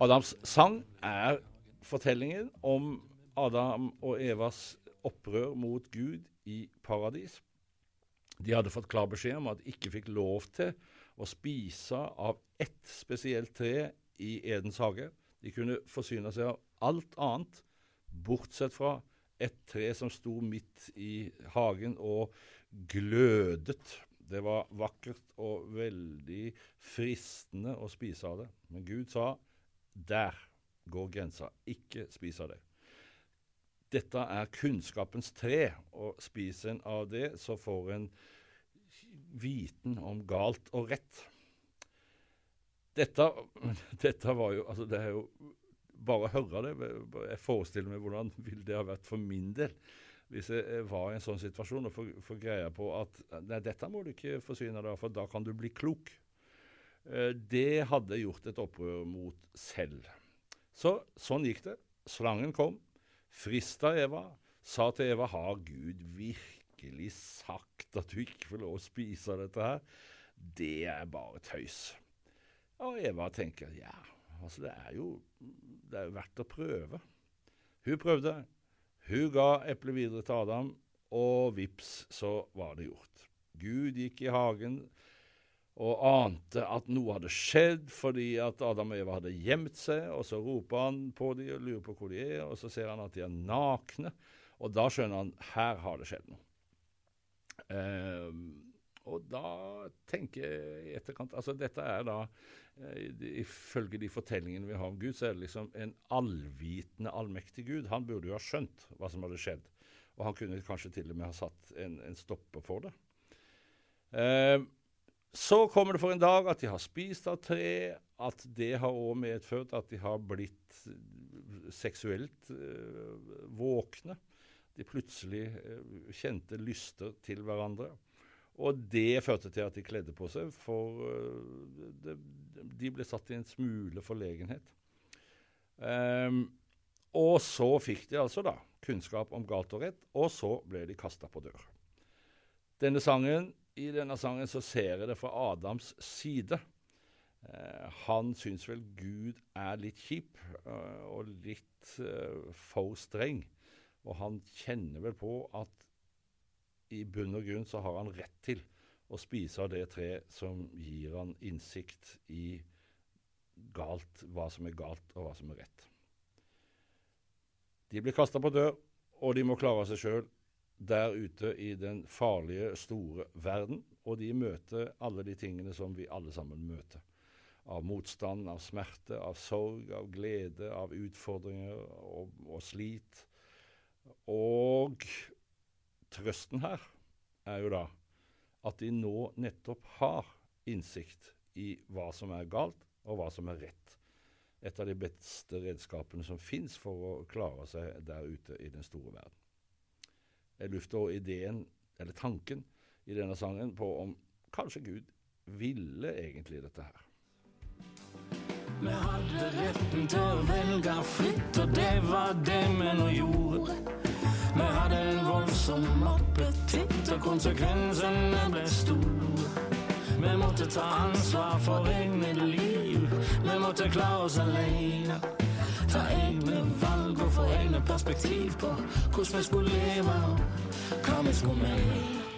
Adams sang er fortellingen om Adam og Evas opprør mot Gud i paradis. De hadde fått klar beskjed om at de ikke fikk lov til å spise av ett spesielt tre i Edens hage. De kunne forsyne seg av alt annet, bortsett fra et tre som sto midt i hagen og glødet. Det var vakkert og veldig fristende å spise av det. Men Gud sa der går grensa. Ikke spis av det. Dette er kunnskapens tre, og spiser en av det, så får en viten om galt og rett. Dette, dette var jo Altså, det er jo Bare høre det Jeg forestiller meg hvordan vil det ha vært for min del hvis jeg var i en sånn situasjon og får greie på at nei, dette må du ikke forsyne deg av, for da kan du bli klok. Eh, det hadde gjort et opprør mot selv. Så sånn gikk det. Slangen kom, frista Eva, sa til Eva har Gud virkelig sagt at du ikke får lov å spise dette her? Det er bare tøys. Og Eva tenker ja, altså det er jo det er jo verdt å prøve. Hun prøvde. Hun ga eplet videre til Adam, og vips, så var det gjort. Gud gikk i hagen og ante at noe hadde skjedd fordi at Adam og Eva hadde gjemt seg. Og så roper han på dem og lurer på hvor de er, og så ser han at de er nakne. Og da skjønner han her har det skjedd noe. Um, og da tenker jeg i etterkant Altså dette er da eh, Ifølge de fortellingene vi har om Gud, så er det liksom en allvitende, allmektig Gud. Han burde jo ha skjønt hva som hadde skjedd. Og han kunne kanskje til og med ha satt en, en stopper for det. Eh, så kommer det for en dag at de har spist av tre, at det har òg medført at de har blitt eh, seksuelt eh, våkne. De plutselig eh, kjente lyster til hverandre. Og det førte til at de kledde på seg, for uh, de ble satt i en smule forlegenhet. Um, og så fikk de altså da kunnskap om galt og rett, og så ble de kasta på dør. Denne sangen i denne sangen så ser jeg det fra Adams side. Uh, han syns vel Gud er litt kjip uh, og litt uh, for streng. Og han kjenner vel på at i bunn og grunn så har han rett til å spise av det treet som gir han innsikt i galt, hva som er galt, og hva som er rett. De blir kasta på dør, og de må klare seg sjøl der ute i den farlige, store verden. Og de møter alle de tingene som vi alle sammen møter. Av motstand, av smerte, av sorg, av glede, av utfordringer og, og slit. Og trøsten her er jo da at de nå nettopp har innsikt i hva som er galt, og hva som er rett. Et av de beste redskapene som fins for å klare seg der ute i den store verden. Jeg lufter ideen, eller tanken, i denne sangen på om kanskje Gud ville egentlig dette her. Vi hadde retten til å velge fritt, og det var det vi nå gjorde. Konsekvensene ble store. Vi måtte ta ansvar for egne liv, vi måtte klare oss alene. Ta egne valg og få egne perspektiv på hvordan vi skulle leve, hva vi skulle mene.